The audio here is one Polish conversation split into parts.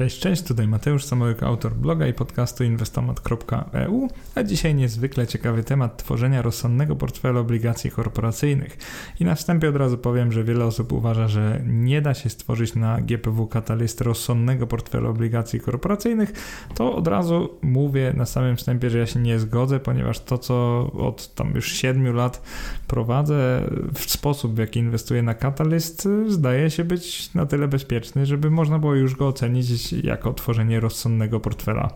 Cześć, cześć, tutaj Mateusz Samołyk, autor bloga i podcastu inwestomat.eu, a dzisiaj niezwykle ciekawy temat tworzenia rozsądnego portfela obligacji korporacyjnych. I na wstępie od razu powiem, że wiele osób uważa, że nie da się stworzyć na GPW Catalyst rozsądnego portfela obligacji korporacyjnych, to od razu mówię na samym wstępie, że ja się nie zgodzę, ponieważ to, co od tam już 7 lat prowadzę, w sposób, w jaki inwestuję na Catalyst, zdaje się być na tyle bezpieczny, żeby można było już go ocenić jako tworzenie rozsądnego portfela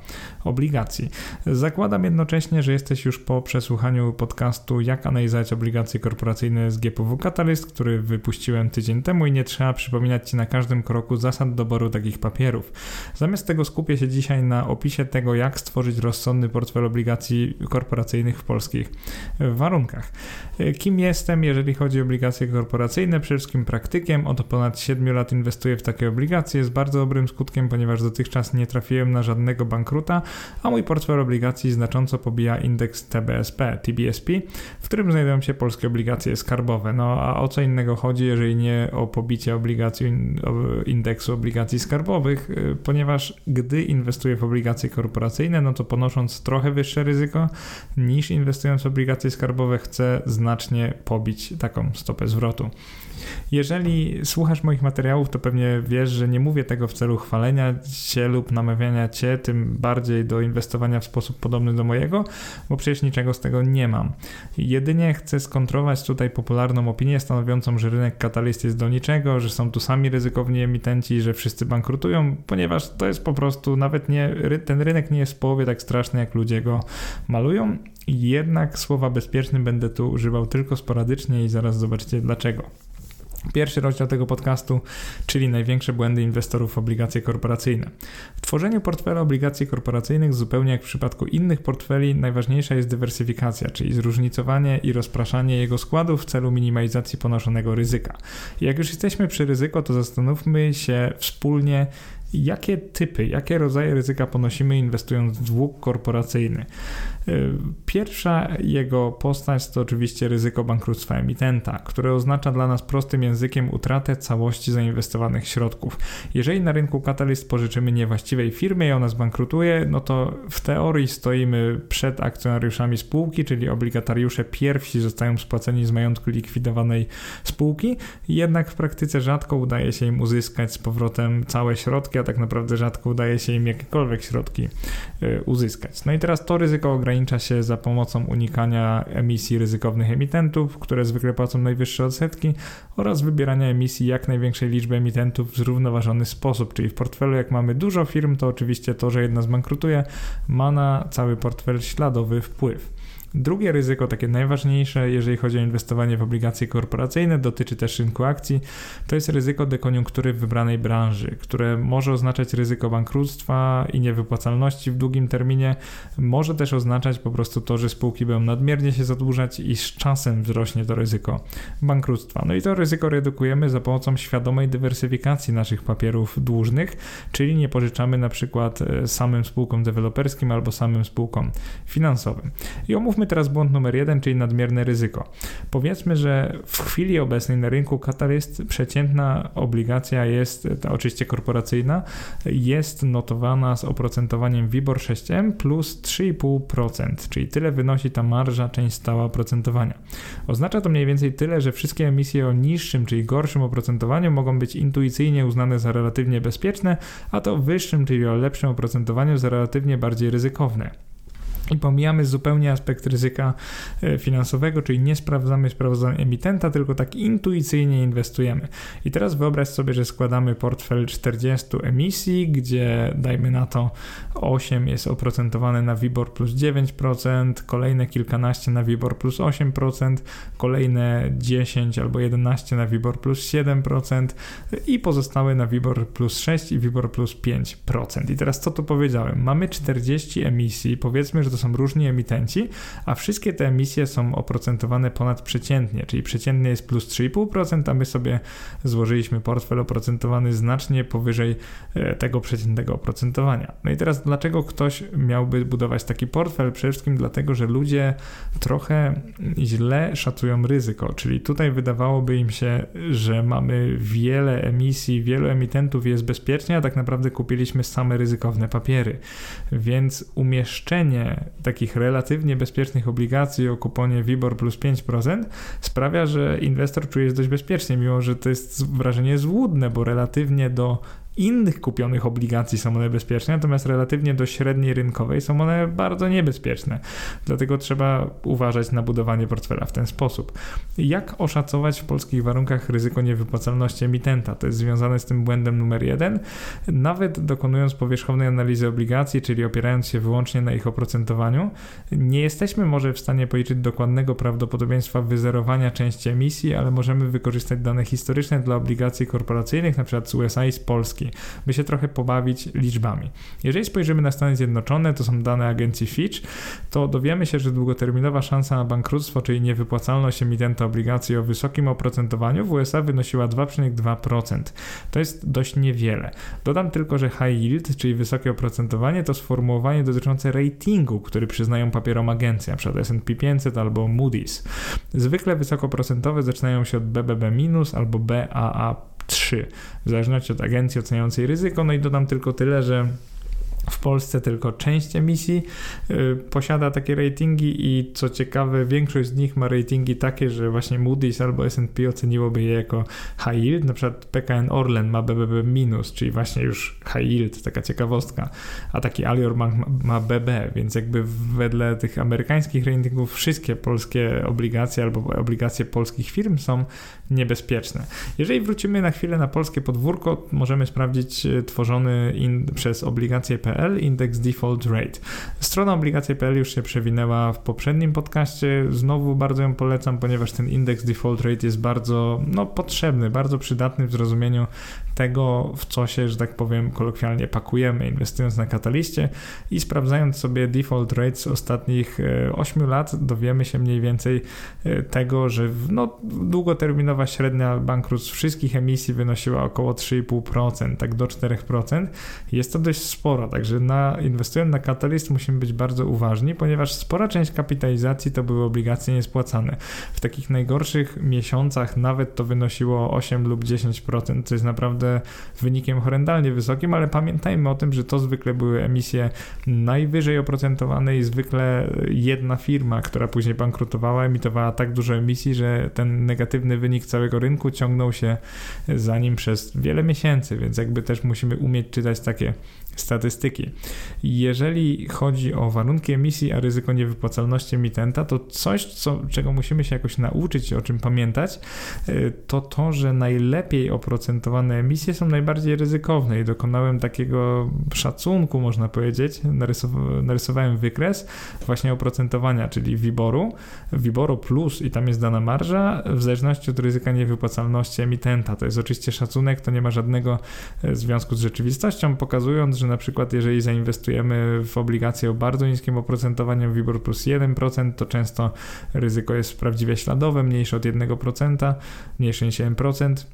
obligacji. Zakładam jednocześnie, że jesteś już po przesłuchaniu podcastu Jak analizować obligacje korporacyjne z GPW Catalyst, który wypuściłem tydzień temu i nie trzeba przypominać Ci na każdym kroku zasad doboru takich papierów. Zamiast tego skupię się dzisiaj na opisie tego, jak stworzyć rozsądny portfel obligacji korporacyjnych w polskich warunkach. Kim jestem, jeżeli chodzi o obligacje korporacyjne? Przede wszystkim praktykiem. Od ponad 7 lat inwestuję w takie obligacje z bardzo dobrym skutkiem, ponieważ dotychczas nie trafiłem na żadnego bankruta, a mój portfel obligacji znacząco pobija indeks TBSP, TBSP, w którym znajdują się polskie obligacje skarbowe. No a o co innego chodzi, jeżeli nie o pobicie obligacji, indeksu obligacji skarbowych, y, ponieważ gdy inwestuję w obligacje korporacyjne, no to ponosząc trochę wyższe ryzyko niż inwestując w obligacje skarbowe, chcę znacznie pobić taką stopę zwrotu. Jeżeli słuchasz moich materiałów, to pewnie wiesz, że nie mówię tego w celu chwalenia cię lub namawiania cię, tym bardziej do inwestowania w sposób podobny do mojego, bo przecież niczego z tego nie mam. Jedynie chcę skontrować tutaj popularną opinię stanowiącą, że rynek katalist jest do niczego, że są tu sami ryzykowni emitenci, że wszyscy bankrutują, ponieważ to jest po prostu nawet nie, ten rynek nie jest w połowie tak straszny, jak ludzie go malują. Jednak słowa bezpieczny będę tu używał tylko sporadycznie i zaraz zobaczycie dlaczego. Pierwszy rozdział tego podcastu, czyli największe błędy inwestorów w obligacje korporacyjne. W tworzeniu portfela obligacji korporacyjnych, zupełnie jak w przypadku innych portfeli, najważniejsza jest dywersyfikacja, czyli zróżnicowanie i rozpraszanie jego składów w celu minimalizacji ponoszonego ryzyka. Jak już jesteśmy przy ryzyko, to zastanówmy się wspólnie, jakie typy, jakie rodzaje ryzyka ponosimy inwestując w dług korporacyjny. Y, pierwsza jego postać to oczywiście ryzyko bankructwa emitenta, które oznacza dla nas prostym językiem utratę całości zainwestowanych środków. Jeżeli na rynku Catalyst pożyczymy niewłaściwej firmie i ona zbankrutuje, no to w teorii stoimy przed akcjonariuszami spółki, czyli obligatariusze pierwsi zostają spłaceni z majątku likwidowanej spółki, jednak w praktyce rzadko udaje się im uzyskać z powrotem całe środki, tak naprawdę rzadko udaje się im jakiekolwiek środki y, uzyskać. No i teraz to ryzyko ogranicza się za pomocą unikania emisji ryzykownych emitentów, które zwykle płacą najwyższe odsetki, oraz wybierania emisji jak największej liczby emitentów w zrównoważony sposób. Czyli w portfelu, jak mamy dużo firm, to oczywiście to, że jedna zbankrutuje, ma na cały portfel śladowy wpływ. Drugie ryzyko, takie najważniejsze, jeżeli chodzi o inwestowanie w obligacje korporacyjne, dotyczy też rynku akcji, to jest ryzyko dekoniunktury w wybranej branży, które może oznaczać ryzyko bankructwa i niewypłacalności w długim terminie, może też oznaczać po prostu to, że spółki będą nadmiernie się zadłużać i z czasem wzrośnie to ryzyko bankructwa. No i to ryzyko redukujemy za pomocą świadomej dywersyfikacji naszych papierów dłużnych, czyli nie pożyczamy na przykład e, samym spółkom deweloperskim albo samym spółkom finansowym. I omówmy teraz błąd numer jeden, czyli nadmierne ryzyko. Powiedzmy, że w chwili obecnej na rynku Kataryst przeciętna obligacja jest, oczywiście korporacyjna, jest notowana z oprocentowaniem WIBOR 6M plus 3,5%, czyli tyle wynosi ta marża, część stała oprocentowania. Oznacza to mniej więcej tyle, że wszystkie emisje o niższym, czyli gorszym oprocentowaniu mogą być intuicyjnie uznane za relatywnie bezpieczne, a to wyższym, czyli o lepszym oprocentowaniu za relatywnie bardziej ryzykowne. I pomijamy zupełnie aspekt ryzyka e, finansowego, czyli nie sprawdzamy sprawdzań emitenta, tylko tak intuicyjnie inwestujemy. I teraz wyobraź sobie, że składamy portfel 40 emisji, gdzie dajmy na to 8 jest oprocentowane na WIBOR plus 9%, kolejne kilkanaście na WIBOR plus 8%, kolejne 10 albo 11 na WIBOR plus 7% i pozostałe na WIBOR plus 6 i WIBOR plus 5%. I teraz co tu powiedziałem? Mamy 40 emisji, powiedzmy, że to są różni emitenci, a wszystkie te emisje są oprocentowane ponadprzeciętnie, czyli przeciętnie jest plus 3,5%, a my sobie złożyliśmy portfel oprocentowany znacznie powyżej e, tego przeciętnego oprocentowania. No i teraz dlaczego ktoś miałby budować taki portfel? Przede wszystkim dlatego, że ludzie trochę źle szacują ryzyko, czyli tutaj wydawałoby im się, że mamy wiele emisji, wielu emitentów jest bezpiecznie, a tak naprawdę kupiliśmy same ryzykowne papiery. Więc umieszczenie takich relatywnie bezpiecznych obligacji o kuponie WIBOR plus 5% sprawia, że inwestor czuje się dość bezpiecznie, mimo że to jest wrażenie złudne, bo relatywnie do innych kupionych obligacji są one bezpieczne, natomiast relatywnie do średniej rynkowej są one bardzo niebezpieczne. Dlatego trzeba uważać na budowanie portfela w ten sposób. Jak oszacować w polskich warunkach ryzyko niewypłacalności emitenta? To jest związane z tym błędem numer jeden. Nawet dokonując powierzchownej analizy obligacji, czyli opierając się wyłącznie na ich oprocentowaniu, nie jesteśmy może w stanie policzyć dokładnego prawdopodobieństwa wyzerowania części emisji, ale możemy wykorzystać dane historyczne dla obligacji korporacyjnych, np. z USA i z Polski by się trochę pobawić liczbami. Jeżeli spojrzymy na Stany Zjednoczone, to są dane agencji Fitch, to dowiemy się, że długoterminowa szansa na bankructwo, czyli niewypłacalność emitenta obligacji o wysokim oprocentowaniu w USA wynosiła 2,2%. To jest dość niewiele. Dodam tylko, że high yield, czyli wysokie oprocentowanie, to sformułowanie dotyczące ratingu, który przyznają papierom agencje, np. S&P 500 albo Moody's. Zwykle wysokoprocentowe zaczynają się od BBB- albo BAA 3, w zależności od agencji oceniającej ryzyko. No i dodam tylko tyle, że w Polsce tylko część emisji y, posiada takie ratingi i co ciekawe, większość z nich ma ratingi takie, że właśnie Moody's albo S&P oceniłoby je jako high yield. Na przykład PKN Orlen ma BBB minus, czyli właśnie już high yield, taka ciekawostka, a taki Alior Bank ma, BB, więc jakby wedle tych amerykańskich ratingów wszystkie polskie obligacje albo obligacje polskich firm są niebezpieczne. Jeżeli wrócimy na chwilę na polskie podwórko, możemy sprawdzić y, tworzony in, przez obligacje.pl obligacje.pl, indeks default rate. Strona obligacje.pl już się przewinęła w poprzednim podcaście. Znowu bardzo ją polecam, ponieważ ten indeks default rate jest bardzo no, potrzebny, bardzo przydatny w zrozumieniu tego, w co się, że tak powiem, kolokwialnie pakujemy, inwestując na kataliście i sprawdzając sobie default rate z ostatnich 8 e, lat, dowiemy się mniej więcej e, tego, że no, długoterminowa średnia bankructw wszystkich emisji wynosiła około 3,5%, tak do 4%. Jest to dość sporo, także na, inwestując na katalist musimy być bardzo uważni, ponieważ spora część kapitalizacji to były obligacje niespłacane. W takich najgorszych miesiącach nawet to wynosiło 8 lub 10%, co jest naprawdę wynikiem horrendalnie wysokim, ale pamiętajmy o tym, że to zwykle były emisje najwyżej oprocentowane i zwykle jedna firma, która później bankrutowała, emitowała tak dużo emisji, że ten negatywny wynik całego rynku ciągnął się za nim przez wiele miesięcy, więc jakby też musimy umieć czytać takie statystyki. Jeżeli chodzi o warunki emisji, a ryzyko niewypłacalności emitenta, to coś, co, czego musimy się jakoś nauczyć, o czym pamiętać, y, to to, że najlepiej oprocentowane emisje są najbardziej ryzykowne. I dokonałem takiego szacunku, można powiedzieć, narysowałem wykres właśnie oprocentowania, czyli WIBORu, WIBORu plus i tam jest dana marża w zależności od ryzyka niewypłacalności emitenta. To jest oczywiście szacunek, to nie ma żadnego e, związku z rzeczywistością, pokazując, że na przykład jeżeli zainwestujemy w obligacje o bardzo niskim oprocentowaniu WIBOR plus 1%, to często ryzyko jest prawdziwie śladowe, mniejsze od 1%, mniejsze niż 1%.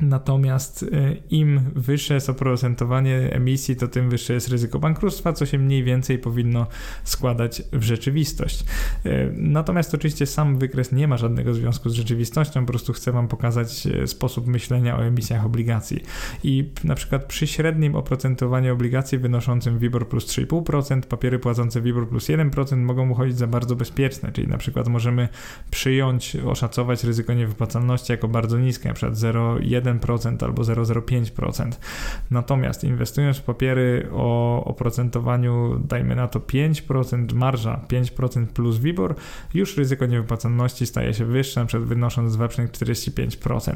Natomiast y, im wyższe jest oprocentowanie emisji, to tym wyższe jest ryzyko bankructwa, co się mniej więcej powinno składać w rzeczywistość. Y, natomiast oczywiście sam wykres nie ma żadnego związku z rzeczywistością, po prostu chcę Wam pokazać y, sposób myślenia o emisjach obligacji. I na przykład przy średnim oprocentowaniu obligacji wynoszącym WIBOR plus 3,5%, papiery płacące WIBOR plus 1% mogą uchodzić za bardzo bezpieczne, czyli na przykład możemy przyjąć, oszacować ryzyko niewypłacalności jako bardzo niskie, na przykład 0,1 1% albo 0,05%. Natomiast inwestując w papiery o oprocentowaniu, dajmy na to 5%, marża 5% plus WIBOR, już ryzyko niewypłacalności staje się wyższe, przed wynosząc 2,45%.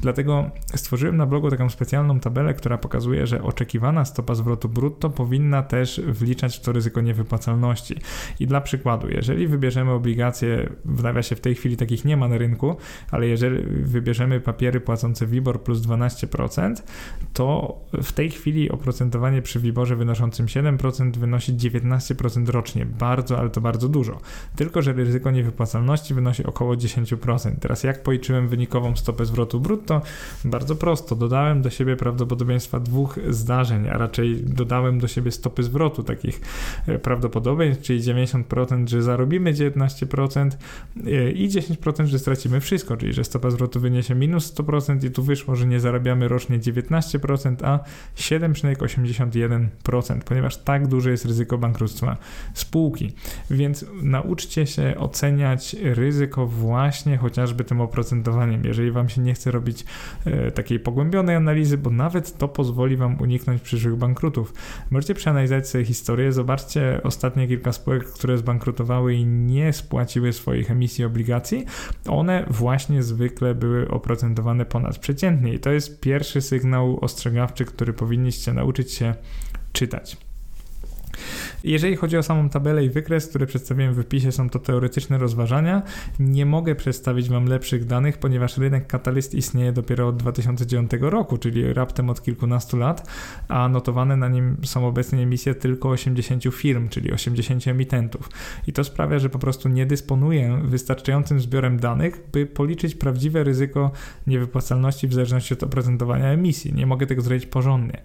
Dlatego stworzyłem na blogu taką specjalną tabelę, która pokazuje, że oczekiwana stopa zwrotu brutto powinna też wliczać w to ryzyko niewypłacalności. I dla przykładu, jeżeli wybierzemy obligacje, w nawiasie w tej chwili takich nie ma na rynku, ale jeżeli wybierzemy papiery płacące dotyczące WIBOR plus 12%, to w tej chwili oprocentowanie przy WIBORze wynoszącym 7% wynosi 19% rocznie. Bardzo, ale to bardzo dużo. Tylko, że ryzyko niewypłacalności wynosi około 10%. Teraz jak policzyłem wynikową stopę zwrotu brutto? Bardzo prosto. Dodałem do siebie prawdopodobieństwa dwóch zdarzeń, a raczej dodałem do siebie stopy zwrotu takich e, prawdopodobieństw, czyli 90%, że zarobimy 19% e, i 10%, że stracimy wszystko, czyli że stopa zwrotu wyniesie minus 100% i tu wyszło, że nie zarabiamy rocznie 19%, a 7,81%, ponieważ tak duże jest ryzyko bankructwa spółki. Więc nauczcie się oceniać ryzyko właśnie chociażby tym oprocentowaniem. Jeżeli Wam się nie chce robić e, takiej pogłębionej analizy, bo nawet to pozwoli Wam uniknąć przyszłych bankrutów. Możecie przeanalizować sobie historię, zobaczcie ostatnie kilka spółek, które zbankrutowały i nie spłaciły swoich emisji obligacji. One właśnie zwykle były oprocentowane ponadprzeciętnie i to jest pierwszy sygnał ostrzegawczy, który powinniście nauczyć się czytać. Jeżeli chodzi o samą tabelę i wykres, które przedstawiłem w wypisie, są to teoretyczne rozważania. Nie mogę przedstawić Wam lepszych danych, ponieważ rynek Catalyst istnieje dopiero od 2009 roku, czyli raptem od kilkunastu lat, a notowane na nim są obecnie emisje tylko 80 firm, czyli 80 emitentów. I to sprawia, że po prostu nie dysponuję wystarczającym zbiorem danych, by policzyć prawdziwe ryzyko niewypłacalności w zależności od oprocentowania emisji. Nie mogę tego zrobić porządnie.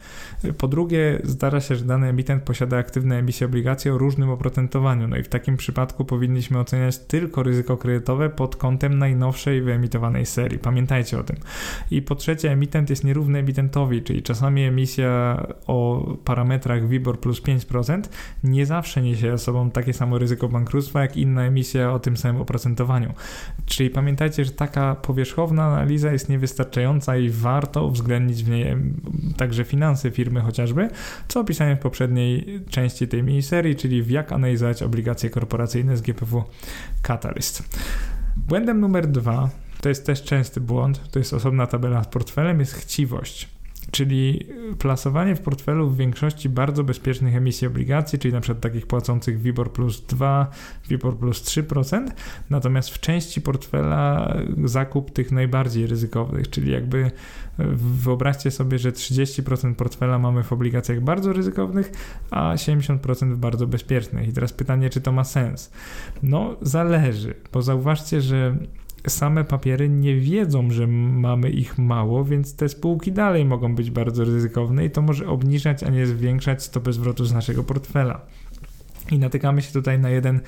Po drugie, zdarza się, że dany emitent posiada aktywne emisje obligacje o różnym oprocentowaniu. No i w takim przypadku powinniśmy oceniać tylko ryzyko kredytowe pod kątem najnowszej wyemitowanej serii. Pamiętajcie o tym. I po trzecie, emitent jest nierówny emitentowi, czyli czasami emisja o parametrach WIBOR plus 5% nie zawsze niesie ze sobą takie samo ryzyko bankructwa, jak inna emisja o tym samym oprocentowaniu. Czyli pamiętajcie, że taka powierzchowna analiza jest niewystarczająca i warto uwzględnić w niej także finanse firmy chociażby, co opisałem w poprzedniej części tej miniserii, czyli w jak analizować obligacje korporacyjne z GPW Catalyst. Błędem numer dwa, to jest też częsty błąd, to jest osobna tabela z portfelem, jest chciwość czyli plasowanie w portfelu w większości bardzo bezpiecznych emisji obligacji, czyli na przykład takich płacących WIBOR plus 2, WIBOR plus 3%, natomiast w części portfela zakup tych najbardziej ryzykownych, czyli jakby wyobraźcie sobie, że 30% portfela mamy w obligacjach bardzo ryzykownych, a 70% w bardzo bezpiecznych. I teraz pytanie, czy to ma sens? No, zależy, bo zauważcie, że same papiery nie wiedzą, że mamy ich mało, więc te spółki dalej mogą być bardzo ryzykowne i to może obniżać, a nie zwiększać stopę zwrotu z naszego portfela. I natykamy się tutaj na jeden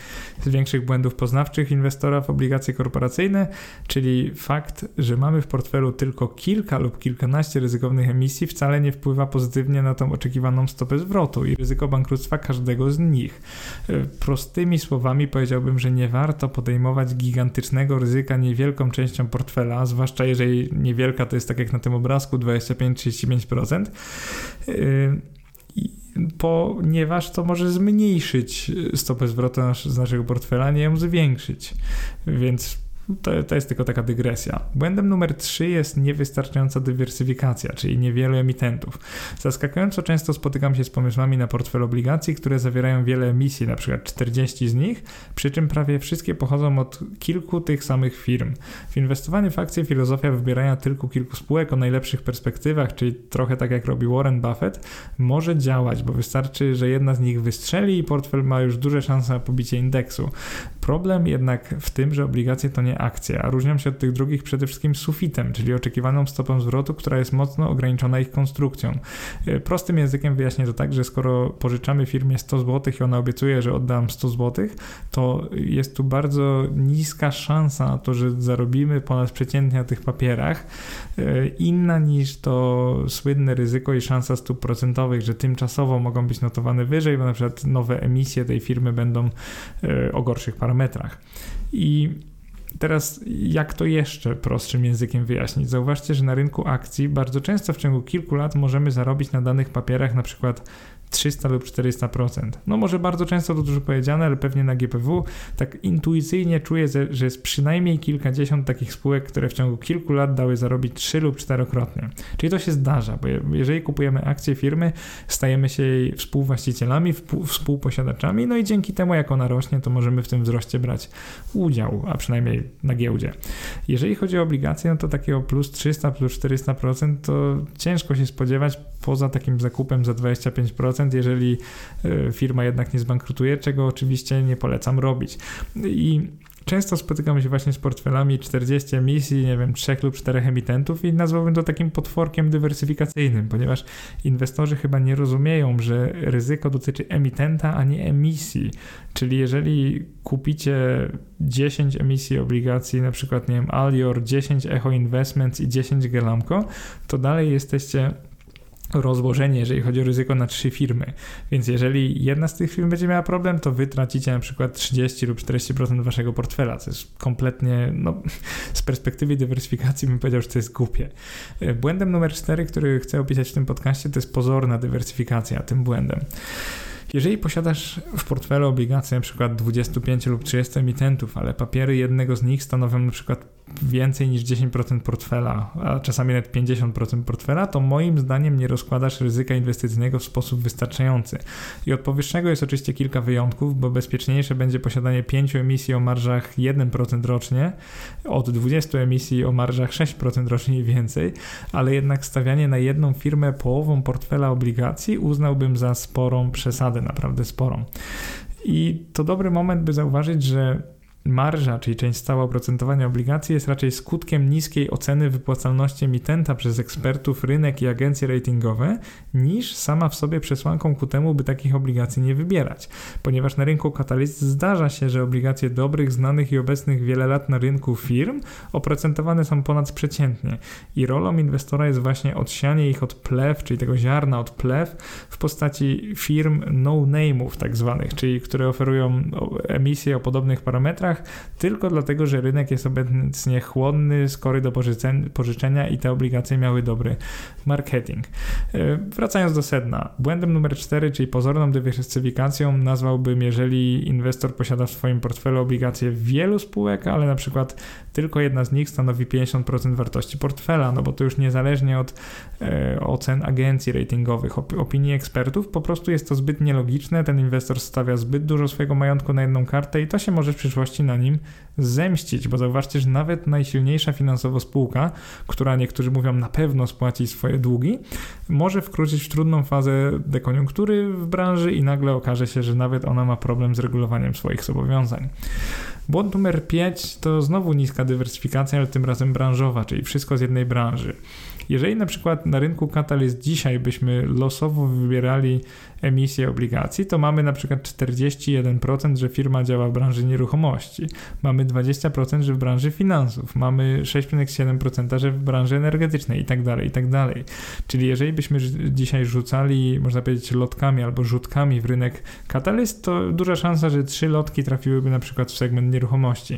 z większych błędów poznawczych inwestora w obligacje korporacyjne, czyli fakt, że mamy w portfelu tylko kilka lub kilkanaście ryzykownych emisji, wcale nie wpływa pozytywnie na tą oczekiwaną stopę zwrotu i ryzyko bankructwa każdego z nich. E, prostymi słowami powiedziałbym, że nie warto podejmować gigantycznego ryzyka niewielką częścią portfela, zwłaszcza jeżeli niewielka to jest tak jak na tym obrazku 25-35% ponieważ to może zmniejszyć stopę zwrotu z naszego portfela, nie ją zwiększyć. Więc to, to jest tylko taka dygresja. Błędem numer 3 jest niewystarczająca dywersyfikacja, czyli niewiele emitentów. Zaskakująco często spotykam się z pomysłami na portfel obligacji, które zawierają wiele emisji, na przykład 40 z nich, przy czym prawie wszystkie pochodzą od kilku tych samych firm. W inwestowaniu w akcje filozofia wybierania tylko kilku spółek o najlepszych perspektywach, czyli trochę tak jak robi Warren Buffett, może działać, bo wystarczy, że jedna z nich wystrzeli i portfel ma już duże szanse na pobicie indeksu. Problem jednak w tym, że obligacje to nie akcje, a różnią się od tych drugich przede wszystkim sufitem, czyli oczekiwaną stopą zwrotu, która jest mocno ograniczona ich konstrukcją. E, prostym językiem wyjaśnię to tak, że skoro pożyczamy firmie 100 zł i ona obiecuje, że oddam 100 zł, to jest tu bardzo niska szansa na to, że zarobimy ponad przeciętnie na tych papierach, e, inna niż to słynne ryzyko i szansa stóp procentowych, że tymczasowo mogą być notowane wyżej, bo na przykład nowe emisje tej firmy będą e, o gorszych parametrach. I Teraz, jak to jeszcze prostszym językiem wyjaśnić? Zauważcie, że na rynku akcji bardzo często w ciągu kilku lat możemy zarobić na danych papierach na przykład 300 lub 400%. No może bardzo często to dużo powiedziane, ale pewnie na GPW tak intuicyjnie czuję, że jest przynajmniej kilkadziesiąt takich spółek, które w ciągu kilku lat dały zarobić 3 lub 4-krotnie. Czyli to się zdarza, bo jeżeli kupujemy akcje firmy, stajemy się jej współwłaścicielami, współposiadaczami, no i dzięki temu jak ona rośnie, to możemy w tym wzroście brać udział, a przynajmniej na giełdzie. Jeżeli chodzi o obligacje, no to takiego plus 300, plus 400% to ciężko się spodziewać poza takim zakupem za 25%, jeżeli e, firma jednak nie zbankrutuje, czego oczywiście nie polecam robić. I często spotykamy się właśnie z portfelami 40 emisji, nie wiem, 3 lub 4 emitentów i nazwałbym to takim potworkiem dywersyfikacyjnym, ponieważ inwestorzy chyba nie rozumieją, że ryzyko dotyczy emitenta, a nie emisji. Czyli jeżeli kupicie 10 emisji obligacji, na przykład, nie wiem, Alior, 10 Echo Investments i 10 Gelamco, to dalej jesteście rozłożenie, jeżeli chodzi o ryzyko na trzy firmy. Więc jeżeli jedna z tych firm będzie miała problem, to wy tracicie na przykład 30 lub 40% waszego portfela, co jest kompletnie, no, z perspektywy dywersyfikacji bym powiedział, że to jest głupie. Błędem numer 4, który chcę opisać w tym podcaście, to jest pozorna dywersyfikacja tym błędem. Jeżeli posiadasz w portfelu obligacje przykład 25 lub 30 emitentów, ale papiery jednego z nich stanowią przykład więcej niż 10% portfela, a czasami nawet 50% portfela, to moim zdaniem nie rozkładasz ryzyka inwestycyjnego w sposób wystarczający. I od powyższego jest oczywiście kilka wyjątków, bo bezpieczniejsze będzie posiadanie 5 emisji o marżach 1% rocznie od 20 emisji o marżach 6% rocznie i więcej, ale jednak stawianie na jedną firmę połową portfela obligacji uznałbym za sporą przesadę, naprawdę sporą. I to dobry moment, by zauważyć, że Marża, czyli część stała oprocentowania obligacji, jest raczej skutkiem niskiej oceny wypłacalności emitenta przez ekspertów, rynek i agencje ratingowe, niż sama w sobie przesłanką ku temu, by takich obligacji nie wybierać. Ponieważ na rynku katalizt zdarza się, że obligacje dobrych, znanych i obecnych wiele lat na rynku firm oprocentowane są ponadprzeciętnie i rolą inwestora jest właśnie odsianie ich od plew, czyli tego ziarna od plew w postaci firm no-name'ów tak zwanych, czyli które oferują emisje o podobnych parametrach, tylko dlatego, że rynek jest obecnie chłonny, skory do pożyczenia i te obligacje miały dobry marketing. E, wracając do sedna. Błędem numer 4, czyli pozorną dywersyfikacją, nazwałbym, jeżeli inwestor posiada w swoim portfelu obligacje wielu spółek, ale na przykład tylko jedna z nich stanowi 50% wartości portfela, no bo to już niezależnie od e, ocen agencji ratingowych, op opinii ekspertów, po prostu jest to zbyt nielogiczne, ten inwestor stawia zbyt dużo swojego majątku na jedną kartę i to się może w przyszłości na nim zemścić, bo zauważcie, że nawet najsilniejsza finansowo spółka, która niektórzy mówią na pewno spłaci swoje długi, może wkroczyć w trudną fazę dekoniunktury w branży i nagle okaże się, że nawet ona ma problem z regulowaniem swoich zobowiązań. Błąd numer 5 to znowu niska dywersyfikacja, ale tym razem branżowa, czyli wszystko z jednej branży. Jeżeli na przykład na rynku kataliz dzisiaj byśmy losowo wybierali emisję obligacji, to mamy na przykład 41%, że firma działa w branży nieruchomości, mamy 20%, że w branży finansów, mamy 6,7%, że w branży energetycznej i tak dalej, i tak dalej. Czyli jeżeli byśmy dzisiaj rzucali, można powiedzieć, lotkami albo rzutkami w rynek kataliz, to duża szansa, że trzy lotki trafiłyby na przykład w segment nieruchomości.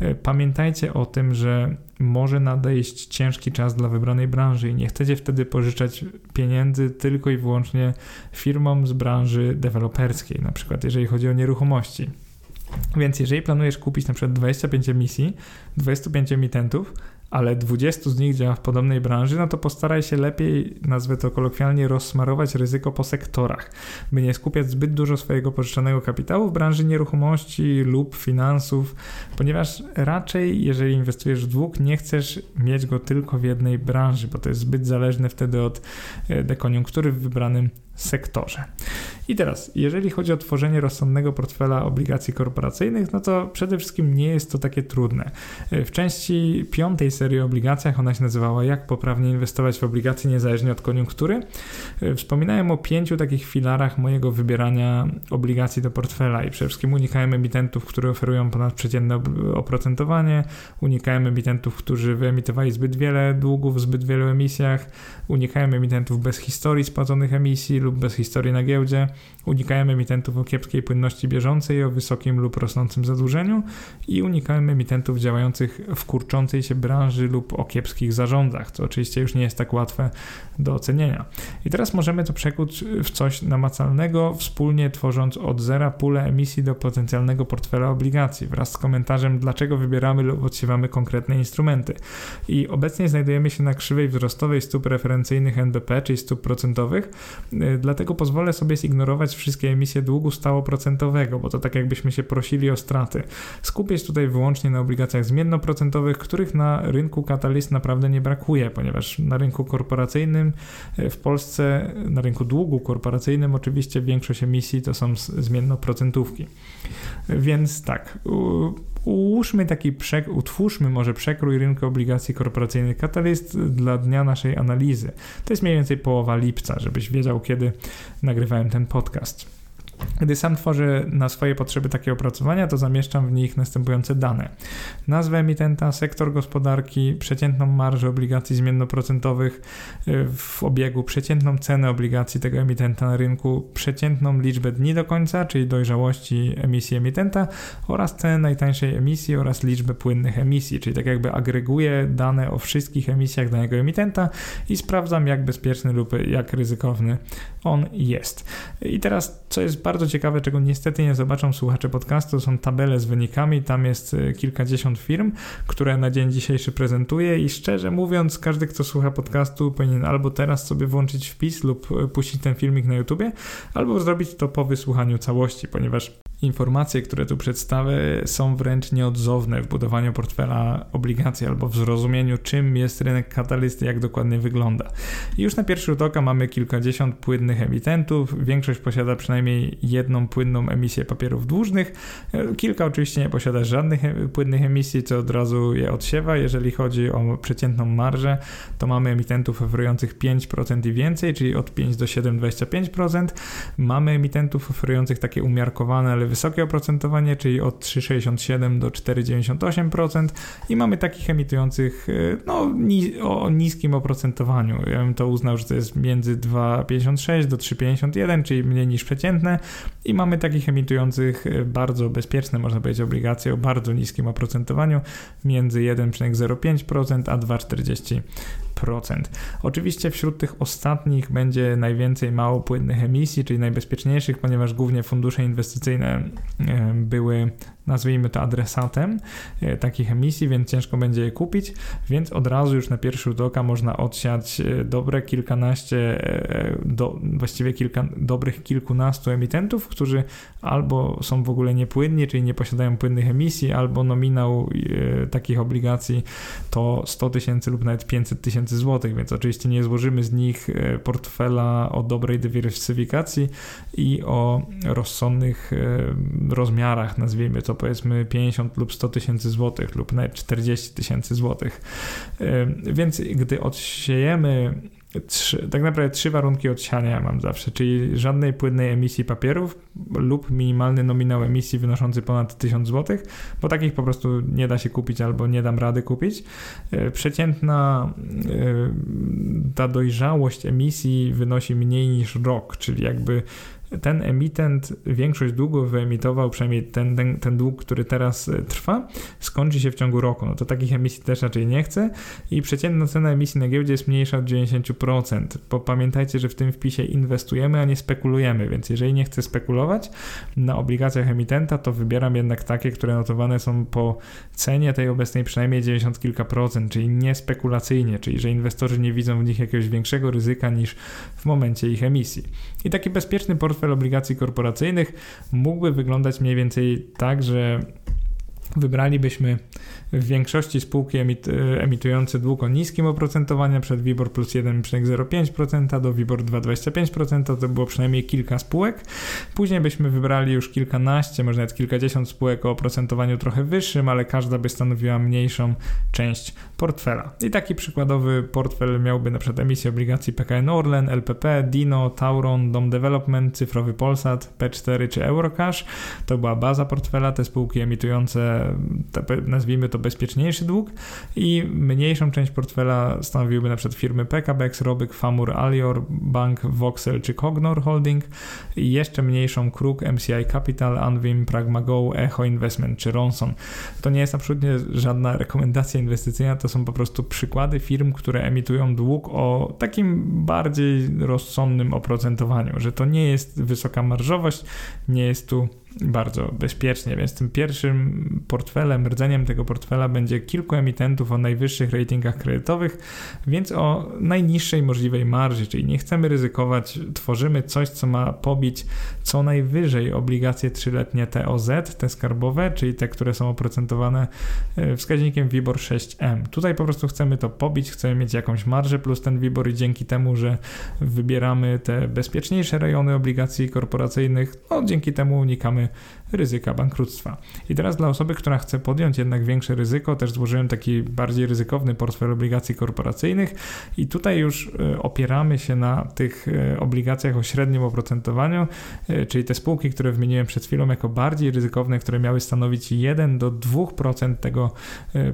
E, pamiętajcie o tym, że może nadejść ciężki czas dla wybranej branży i nie chcecie wtedy pożyczać pieniędzy tylko i wyłącznie firmom z branży deweloperskiej, na przykład jeżeli chodzi o nieruchomości. Więc jeżeli planujesz kupić na przykład 25 emisji, 25 emitentów, ale 20 z nich działa w podobnej branży, no to postaraj się lepiej, nazwę to kolokwialnie, rozsmarować ryzyko po sektorach, by nie skupiać zbyt dużo swojego pożyczonego kapitału w branży nieruchomości lub finansów, ponieważ raczej, jeżeli inwestujesz w dług, nie chcesz mieć go tylko w jednej branży, bo to jest zbyt zależne wtedy od e, dekoniunktury w wybranym sektorze. I teraz, jeżeli chodzi o tworzenie rozsądnego portfela obligacji korporacyjnych, no to przede wszystkim nie jest to takie trudne. W części piątej serii o obligacjach, ona się nazywała Jak poprawnie inwestować w obligacje niezależnie od koniunktury, wspominałem o pięciu takich filarach mojego wybierania obligacji do portfela i przede wszystkim unikałem emitentów, które oferują ponadprzeciętne oprocentowanie, unikałem emitentów, którzy wyemitowali zbyt wiele długów w zbyt wielu emisjach, unikałem emitentów bez historii spłaconych emisji lub bez historii na giełdzie, unikałem emitentów o kiepskiej płynności bieżącej, o wysokim lub rosnącym zadłużeniu i unikałem emitentów działających w kurczącej się branży lub o kiepskich zarządach, co oczywiście już nie jest tak łatwe do ocenienia. I teraz możemy to przekuć w coś namacalnego, wspólnie tworząc od zera pulę emisji do potencjalnego portfela obligacji wraz z komentarzem, dlaczego wybieramy lub odsiewamy konkretne instrumenty. I obecnie znajdujemy się na krzywej wzrostowej stóp referencyjnych NBP, czyli stóp procentowych, dlatego pozwolę sobie zignorować wszystkie emisje długu stałoprocentowego, bo to tak jakbyśmy się prosili o straty. Skupię się tutaj wyłącznie na obligacjach zmiennoprocentowych, których na rynku katalist naprawdę nie brakuje, ponieważ na rynku korporacyjnym y, w Polsce, na rynku długu korporacyjnym oczywiście większość emisji to są zmiennoprocentówki. Więc tak, ułóżmy taki przek- utwórzmy może przekrój rynku obligacji korporacyjnych Catalyst dla dnia naszej analizy. To jest mniej więcej połowa lipca, żebyś wiedział, kiedy nagrywałem ten podcast. Gdy sam tworzę na swoje potrzeby takie opracowania, to zamieszczam w nich następujące dane. Nazwę emitenta, sektor gospodarki, przeciętną marżę obligacji zmiennoprocentowych y, w obiegu, przeciętną cenę obligacji tego emitenta na rynku, przeciętną liczbę dni do końca, czyli dojrzałości emisji emitenta oraz cenę najtańszej emisji oraz liczbę płynnych emisji, czyli tak jakby agreguję dane o wszystkich emisjach danego emitenta i sprawdzam jak bezpieczny lub jak ryzykowny on jest. I teraz co jest bardzo ciekawe, czego niestety nie zobaczą słuchacze podcastu, są tabele z wynikami. Tam jest y, kilkadziesiąt firm, które na dzień dzisiejszy prezentuję i szczerze mówiąc, każdy, kto słucha podcastu, powinien albo teraz sobie włączyć wpis lub y, puścić ten filmik na YouTubie, albo zrobić to po wysłuchaniu całości, ponieważ informacje, które tu przedstawię, są wręcz nieodzowne w budowaniu portfela obligacji albo w zrozumieniu, czym jest rynek katalisty, jak dokładnie wygląda. Już na pierwszy rzut oka mamy kilkadziesiąt płynnych emitentów. Większość posiada przynajmniej jedną płynną emisję papierów dłużnych. Kilka oczywiście nie posiada żadnych płynnych emisji, co od razu je odsiewa. Jeżeli chodzi o przeciętną marżę, to mamy emitentów oferujących 5% i więcej, czyli od 5 do 7,25%. Mamy emitentów oferujących takie umiarkowane, ale wysokie oprocentowanie, czyli od 3,67 do 4,98% i mamy takich emitujących e, no, ni o niskim oprocentowaniu. Ja bym to uznał, że to jest między 2,56 do 3,51, czyli mniej niż przeciętne i mamy takich emitujących e, bardzo bezpieczne, można powiedzieć, obligacje o bardzo niskim oprocentowaniu między 1,05% a 2,40%. Oczywiście wśród tych ostatnich będzie najwięcej małopłynnych emisji, czyli najbezpieczniejszych, ponieważ głównie fundusze inwestycyjne e, były nazwijmy to adresatem e, takich emisji, więc ciężko będzie je kupić, więc od razu już na pierwszy rzut oka można odsiać e, dobre kilkanaście, e, do, właściwie kilka, dobrych kilkunastu emitentów, którzy albo są w ogóle niepłynni, czyli nie posiadają płynnych emisji, albo nominał takich obligacji to 100 tysięcy lub nawet 500 tysięcy złotych, więc oczywiście nie złożymy z nich portfela o dobrej dywersyfikacji i o rozsądnych rozmiarach, nazwijmy to powiedzmy 50 lub 100 tysięcy złotych lub nawet 40 tysięcy złotych. Więc gdy odsiejemy Trzy, tak naprawdę trzy warunki odsiania mam zawsze, czyli żadnej płynnej emisji papierów lub minimalny nominał emisji wynoszący ponad 1000 zł, bo takich po prostu nie da się kupić albo nie dam rady kupić. E, przeciętna e, ta dojrzałość emisji wynosi mniej niż rok, czyli jakby ten emitent większość długu wyemitował, przynajmniej ten, ten, ten dług, który teraz e, trwa, skończy się w ciągu roku. No to takich emisji też raczej nie chcę i przeciętna cena emisji na giełdzie jest mniejsza od 90%, bo pamiętajcie, że w tym wpisie inwestujemy, a nie spekulujemy, więc jeżeli nie chcę spekulować na obligacjach emitenta, to wybieram jednak takie, które notowane są po cenie tej obecnej przynajmniej 90 kilka procent, czyli nie spekulacyjnie, czyli że inwestorzy nie widzą w nich jakiegoś większego ryzyka niż w momencie ich emisji. I taki bezpieczny portfel portfel obligacji korporacyjnych mógłby wyglądać mniej więcej tak, że wybralibyśmy w większości spółki emit, emitujące dług o niskim oprocentowaniu przed WIBOR plus 1,05% do WIBOR 2,25%, to było przynajmniej kilka spółek. Później byśmy wybrali już kilkanaście, może nawet kilkadziesiąt spółek o oprocentowaniu trochę wyższym, ale każda by stanowiła mniejszą część portfela. I taki przykładowy portfel miałby na przykład emisję obligacji PKN Orlen, LPP, Dino, Tauron, Dom Development, Cyfrowy Polsat, P4 czy Eurocash. To była baza portfela, te spółki emitujące te, nazwijmy to bezpieczniejszy dług i mniejszą część portfela stanowiłyby na przykład firmy PKBX, Robyk, Famur, Alior, Bank, Voxel czy Cognor Holding i jeszcze mniejszą Kruk, MCI Capital, Anvim, Pragmago, Echo Investment czy Ronson. To nie jest absolutnie żadna rekomendacja inwestycyjna, to są po prostu przykłady firm, które emitują dług o takim bardziej rozsądnym oprocentowaniu, że to nie jest wysoka marżowość, nie jest tu bardzo bezpiecznie, więc tym pierwszym portfelem, rdzeniem tego portfela będzie kilku emitentów o najwyższych ratingach kredytowych, więc o najniższej możliwej marży, czyli nie chcemy ryzykować, tworzymy coś, co ma pobić co najwyżej obligacje trzyletnie TOZ, te skarbowe, czyli te, które są oprocentowane e, wskaźnikiem WIBOR 6M. Tutaj po prostu chcemy to pobić, chcemy mieć jakąś marżę plus ten WIBOR i dzięki temu, że wybieramy te bezpieczniejsze rejony obligacji korporacyjnych, no dzięki temu unikamy ryzyka bankructwa. I teraz dla osoby, która chce podjąć jednak większe ryzyko, też złożyłem taki bardziej ryzykowny portfel obligacji korporacyjnych i tutaj już e, opieramy się na tych e, obligacjach o średnim oprocentowaniu, e, czyli te spółki, które wymieniłem przed chwilą jako bardziej ryzykowne, które miały stanowić 1 do 2% tego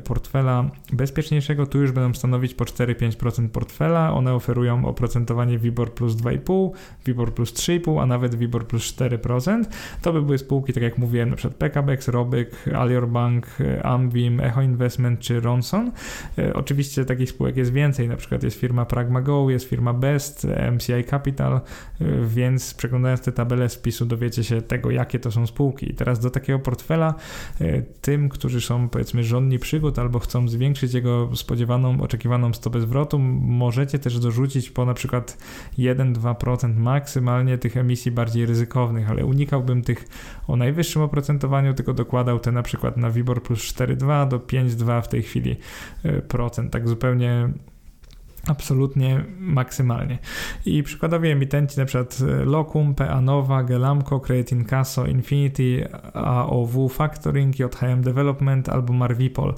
portfela bezpieczniejszego, tu już będą stanowić po 4-5% portfela. One oferują oprocentowanie WIBOR plus 2,5, WIBOR plus 3,5, a nawet WIBOR plus 4%. To by były spółki, tak jak mówiłem, na przykład PKBX, Robyk, Alior Bank, Amvim, Echo Investment czy Ronson. E, oczywiście takich spółek jest więcej, na przykład jest firma PragmaGo, jest firma Best, MCI Capital, e, więc przeglądając te tabele spisu dowiecie się tego, jakie to są spółki. I teraz do takiego portfela e, tym, którzy są powiedzmy żądni przygód albo chcą zwiększyć jego spodziewaną, oczekiwaną stopę zwrotu, możecie też dorzucić po na przykład 1-2% maksymalnie tych emisji bardziej ryzykownych, ale unikałbym tych o najwyższym oprocentowaniu, tylko dokładał te na przykład na WIBOR plus 4,2 do 5,2 w tej chwili e, procent, tak zupełnie absolutnie maksymalnie. I przykładowi emitenci przykład e, Locum, PA Nova, Gelamco, Credit Incasso, Infinity, AOW Factoring, JHM Development albo Marvipol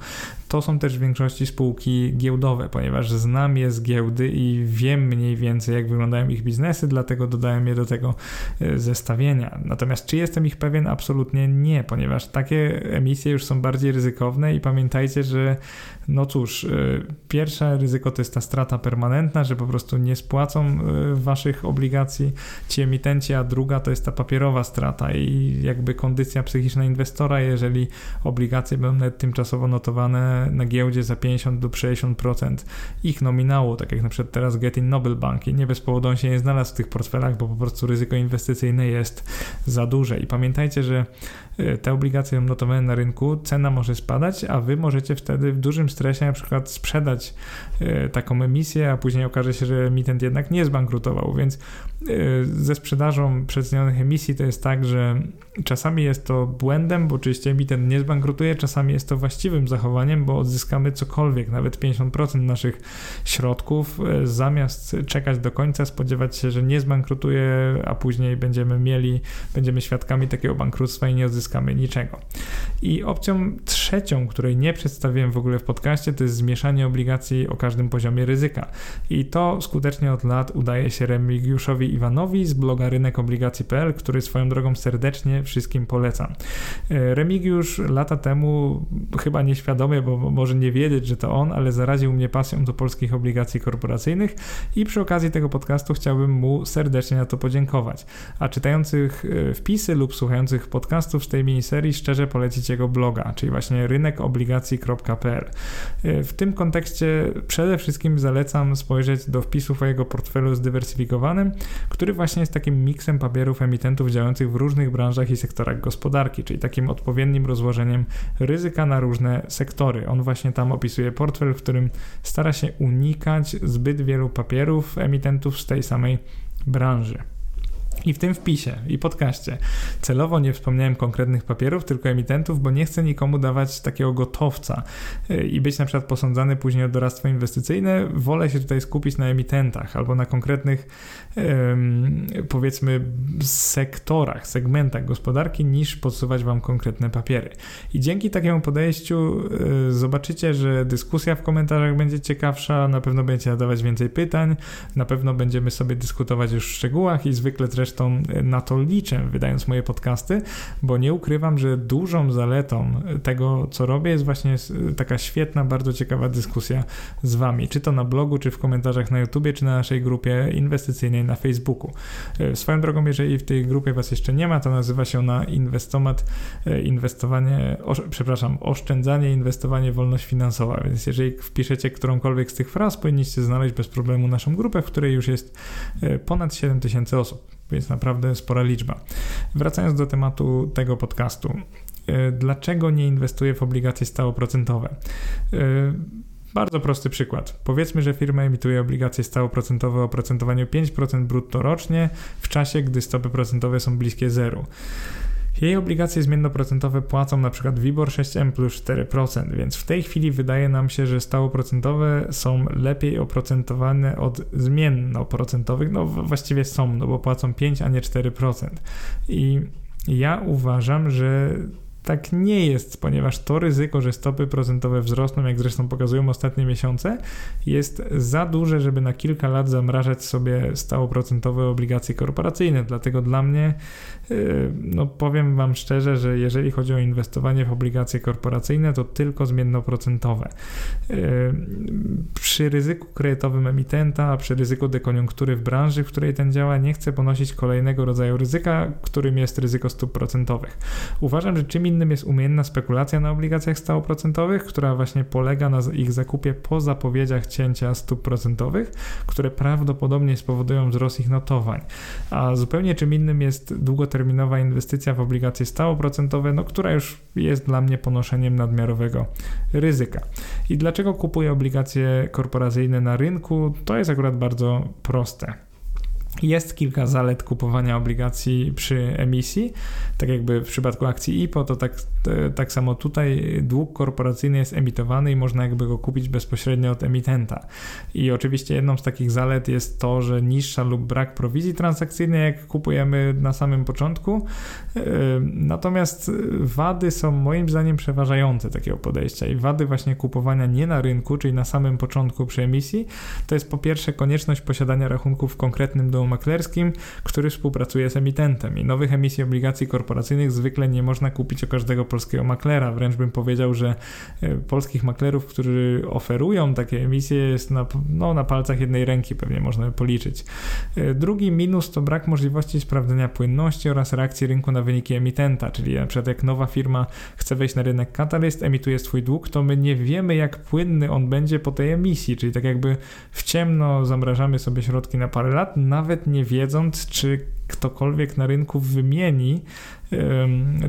to są też w większości spółki giełdowe, ponieważ znam je z giełdy i wiem mniej więcej, jak wyglądają ich biznesy, dlatego dodałem je do tego e, zestawienia. Natomiast czy jestem ich pewien? Absolutnie nie, ponieważ takie emisje już są bardziej ryzykowne i pamiętajcie, że no cóż, e, pierwsze ryzyko to jest ta strata permanentna, że po prostu nie spłacą e, waszych obligacji ci emitenci, a druga to jest ta papierowa strata i jakby kondycja psychiczna inwestora, jeżeli obligacje będą tymczasowo notowane na giełdzie za 50 do 60% ich nominału, tak jak na przykład teraz Getting Noble Bank i nie bez powodu on się nie znalazł w tych portfelach, bo po prostu ryzyko inwestycyjne jest za duże. I pamiętajcie, że Y, te obligacje notowane na rynku, cena może spadać, a wy możecie wtedy w dużym stresie na przykład sprzedać y, taką emisję, a później okaże się, że emitent jednak nie zbankrutował, więc ze sprzedażą przecenionych emisji to jest tak, że czasami jest to błędem, bo oczywiście emitent nie zbankrutuje, czasami jest to właściwym zachowaniem, bo odzyskamy cokolwiek, nawet 50% naszych środków, zamiast czekać do końca, spodziewać się, że nie zbankrutuje, a później będziemy mieli, będziemy świadkami takiego bankructwa i nie odzyskamy niczego. I opcją trzecią, której nie przedstawiłem w ogóle w podcaście, to jest zmieszanie obligacji o każdym poziomie ryzyka. I to skutecznie od lat udaje się Remigiuszowi Iwanowi z bloga rynekobligacji.pl, który swoją drogą serdecznie wszystkim polecam. E, Remigiusz lata temu, chyba nieświadomie, bo może nie wiedzieć, że to on, ale zaraził mnie pasją do polskich obligacji korporacyjnych i przy okazji tego podcastu chciałbym mu serdecznie na to podziękować. A czytających e, wpisy lub słuchających podcastów tej miniserii szczerze polecić jego bloga, czyli właśnie rynekobligacji.pl. W tym kontekście przede wszystkim zalecam spojrzeć do wpisów o jego portfelu zdywersyfikowanym, który właśnie jest takim miksem papierów emitentów działających w różnych branżach i sektorach gospodarki, czyli takim odpowiednim rozłożeniem ryzyka na różne sektory. On właśnie tam opisuje portfel, w którym stara się unikać zbyt wielu papierów emitentów z tej samej branży. I w tym wpisie i podcaście celowo nie wspomniałem konkretnych papierów, tylko emitentów, bo nie chcę nikomu dawać takiego gotowca y, i być na przykład posądzany później o doradztwo inwestycyjne. Wolę się tutaj skupić na emitentach albo na konkretnych powiedzmy sektorach, segmentach gospodarki, niż podsuwać wam konkretne papiery. I dzięki takiemu podejściu y, zobaczycie, że dyskusja w komentarzach będzie ciekawsza, na pewno będziecie nadawać więcej pytań, na pewno będziemy sobie dyskutować już w szczegółach i zwykle treści zresztą na to liczę, wydając moje podcasty, bo nie ukrywam, że dużą zaletą tego, co robię, jest właśnie taka świetna, bardzo ciekawa dyskusja z Wami, czy to na blogu, czy w komentarzach na YouTubie, czy na naszej grupie inwestycyjnej na Facebooku. E, swoją drogą, jeżeli w tej grupie Was jeszcze nie ma, to nazywa się ona Inwestomat, e, inwestowanie, przepraszam, oszczędzanie, inwestowanie, wolność finansowa, więc jeżeli wpiszecie którąkolwiek z tych fraz, powinniście znaleźć bez problemu naszą grupę, w której już jest e, ponad 7000 osób, więc naprawdę spora liczba. Wracając do tematu tego podcastu. Dlaczego nie inwestuję w obligacje stałoprocentowe? Bardzo prosty przykład. Powiedzmy, że firma emituje obligacje stałoprocentowe o oprocentowaniu 5% brutto rocznie w czasie, gdy stopy procentowe są bliskie zeru. Jej obligacje zmiennoprocentowe płacą przykład WIBOR 6M plus 4%, więc w tej chwili wydaje nam się, że stałoprocentowe są lepiej oprocentowane od zmiennoprocentowych. No właściwie są, no bo płacą 5, a nie 4%. I ja uważam, że tak nie jest, ponieważ to ryzyko, że stopy procentowe wzrosną, jak zresztą pokazują ostatnie miesiące, jest za duże, żeby na kilka lat zamrażać sobie stałoprocentowe obligacje korporacyjne. Dlatego dla mnie Yy, no powiem Wam szczerze, że jeżeli chodzi o inwestowanie w obligacje korporacyjne, to tylko zmiennoprocentowe. Yy, przy ryzyku kredytowym emitenta, przy ryzyku dekoniunktury w branży, w której ten działa, nie chcę ponosić kolejnego rodzaju ryzyka, którym jest ryzyko stóp procentowych. Uważam, że czym innym jest umiejętna spekulacja na obligacjach stałoprocentowych, która właśnie polega na ich zakupie po zapowiedziach cięcia stóp procentowych, które prawdopodobnie spowodują wzrost ich notowań. A zupełnie czym innym jest długoterminowa inwestycja w obligacje stałoprocentowe, no, która już jest dla mnie ponoszeniem nadmiarowego ryzyka. I dlaczego kupuję obligacje korporacyjne na rynku? To jest akurat bardzo proste. Jest kilka zalet kupowania obligacji przy emisji. Tak jakby w przypadku akcji IPO, to tak, tak samo tutaj dług korporacyjny jest emitowany i można jakby go kupić bezpośrednio od emitenta. I oczywiście jedną z takich zalet jest to, że niższa lub brak prowizji transakcyjnej, jak kupujemy na samym początku. Natomiast wady są moim zdaniem przeważające takiego podejścia i wady właśnie kupowania nie na rynku, czyli na samym początku przy emisji, to jest po pierwsze konieczność posiadania rachunków w konkretnym domu maklerskim, który współpracuje z emitentem i nowych emisji obligacji korporacyjnych zwykle nie można kupić u każdego polskiego maklera. Wręcz bym powiedział, że e, polskich maklerów, którzy oferują takie emisje jest na, no, na palcach jednej ręki pewnie można by policzyć. E, drugi minus to brak możliwości sprawdzenia płynności oraz reakcji rynku na wyniki emitenta, czyli na przykład jak nowa firma chce wejść na rynek Catalyst, emituje swój dług, to my nie wiemy jak płynny on będzie po tej emisji, czyli tak jakby w ciemno zamrażamy sobie środki na parę lat, nawet nawet nie wiedząc, czy ktokolwiek na rynku wymieni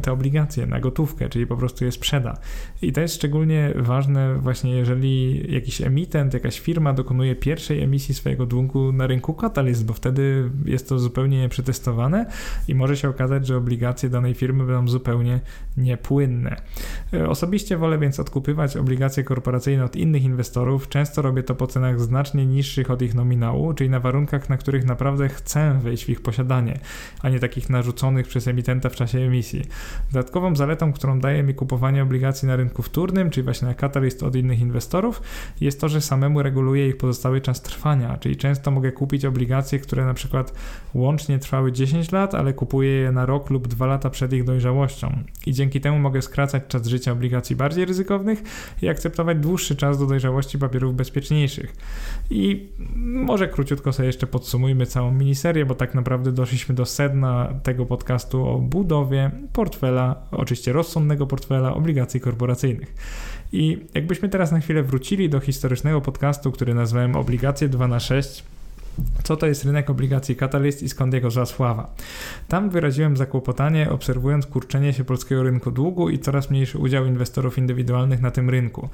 te obligacje na gotówkę, czyli po prostu je sprzeda. I to jest szczególnie ważne właśnie jeżeli jakiś emitent, jakaś firma dokonuje pierwszej emisji swojego długu na rynku Catalyst, bo wtedy jest to zupełnie nieprzetestowane i może się okazać, że obligacje danej firmy będą zupełnie niepłynne. E, osobiście wolę więc odkupywać obligacje korporacyjne od innych inwestorów. Często robię to po cenach znacznie niższych od ich nominału, czyli na warunkach, na których naprawdę chcę wejść w ich posiadanie, a nie takich narzuconych przez emitenta w czasie emisji. Dodatkową zaletą, którą daje mi kupowanie obligacji na rynku wtórnym, czyli właśnie na Catalyst od innych inwestorów, jest to, że samemu reguluję ich pozostały czas trwania, czyli często mogę kupić obligacje, które na przykład łącznie trwały 10 lat, ale kupuję je na rok lub 2 lata przed ich dojrzałością. I dzięki temu mogę skracać czas życia obligacji bardziej ryzykownych i akceptować dłuższy czas do dojrzałości papierów bezpieczniejszych. I może króciutko sobie jeszcze podsumujmy całą miniserię, bo tak naprawdę doszliśmy do sedna tego podcastu o budowie portfela, oczywiście rozsądnego portfela obligacji korporacyjnych. I jakbyśmy teraz na chwilę wrócili do historycznego podcastu, który nazwałem Obligacje 2 na 6 co to jest rynek obligacji Catalyst i skąd jego zasława. Tam wyraziłem zakłopotanie, obserwując kurczenie się polskiego rynku długu i coraz mniejszy udział inwestorów indywidualnych na tym rynku.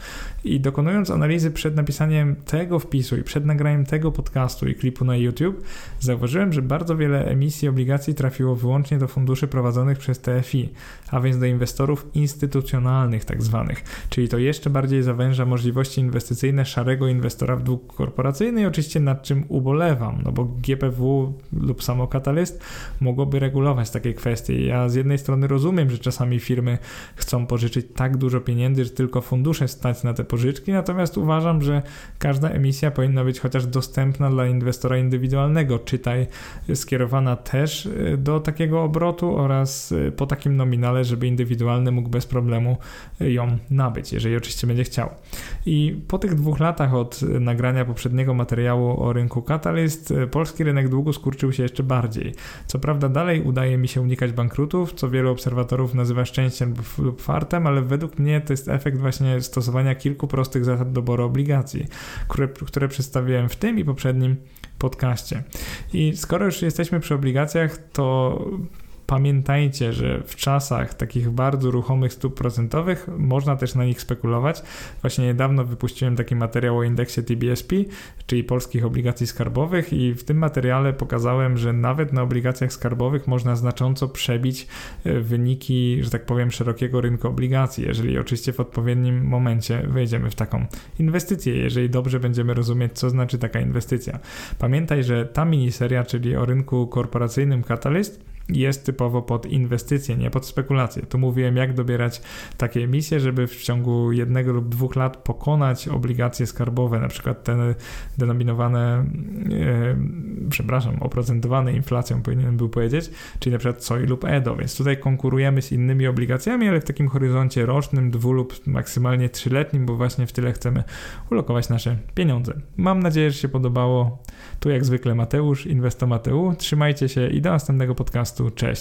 I dokonując analizy przed napisaniem tego wpisu i przed nagraniem tego podcastu i klipu na YouTube, zauważyłem, że bardzo wiele emisji obligacji trafiło wyłącznie do funduszy prowadzonych przez TFI, a więc do inwestorów instytucjonalnych tak zwanych, czyli to jeszcze bardziej zawęża możliwości inwestycyjne szarego inwestora w dług korporacyjny i oczywiście nad czym ubolewam ubolewam, no bo GPW lub samo Catalyst mogłoby regulować takie kwestie. Ja z jednej strony rozumiem, że czasami firmy chcą pożyczyć tak dużo pieniędzy, że tylko fundusze stać na te pożyczki, natomiast uważam, że każda emisja powinna być chociaż dostępna dla inwestora indywidualnego, czytaj skierowana też y, do takiego obrotu oraz y, po takim nominale, żeby indywidualny mógł bez problemu y, ją nabyć, jeżeli oczywiście będzie chciał. I po tych dwóch latach od nagrania poprzedniego materiału o rynku Catalyst, polski rynek długu skurczył się jeszcze bardziej. Co prawda dalej udaje mi się unikać bankrutów, co wielu obserwatorów nazywa szczęściem lub fartem, ale według mnie to jest efekt właśnie stosowania kilku prostych zasad doboru obligacji, które, które przedstawiłem w tym i poprzednim podcaście. I skoro już jesteśmy przy obligacjach, to Pamiętajcie, że w czasach takich bardzo ruchomych stóp procentowych można też na nich spekulować. Właśnie niedawno wypuściłem taki materiał o indeksie TBSP, czyli polskich obligacji skarbowych i w tym materiale pokazałem, że nawet na obligacjach skarbowych można znacząco przebić e, wyniki, że tak powiem, szerokiego rynku obligacji, jeżeli oczywiście w odpowiednim momencie wejdziemy w taką inwestycję, jeżeli dobrze będziemy rozumieć, co znaczy taka inwestycja. Pamiętaj, że ta miniseria, czyli o rynku korporacyjnym Catalyst, jest typowo pod inwestycje, nie pod spekulacje. Tu mówiłem, jak dobierać takie emisje, żeby w ciągu jednego lub dwóch lat pokonać obligacje skarbowe, na przykład te denominowane, e, przepraszam, oprocentowane inflacją, powinienem był powiedzieć, czyli na przykład COI lub EDO, więc tutaj konkurujemy z innymi obligacjami, ale w takim horyzoncie rocznym, dwu lub maksymalnie trzyletnim, bo właśnie w tyle chcemy ulokować nasze pieniądze. Mam nadzieję, że się podobało. Tu jak zwykle Mateusz, Inwestomateu. Trzymajcie się i do następnego podcastu. Cześć.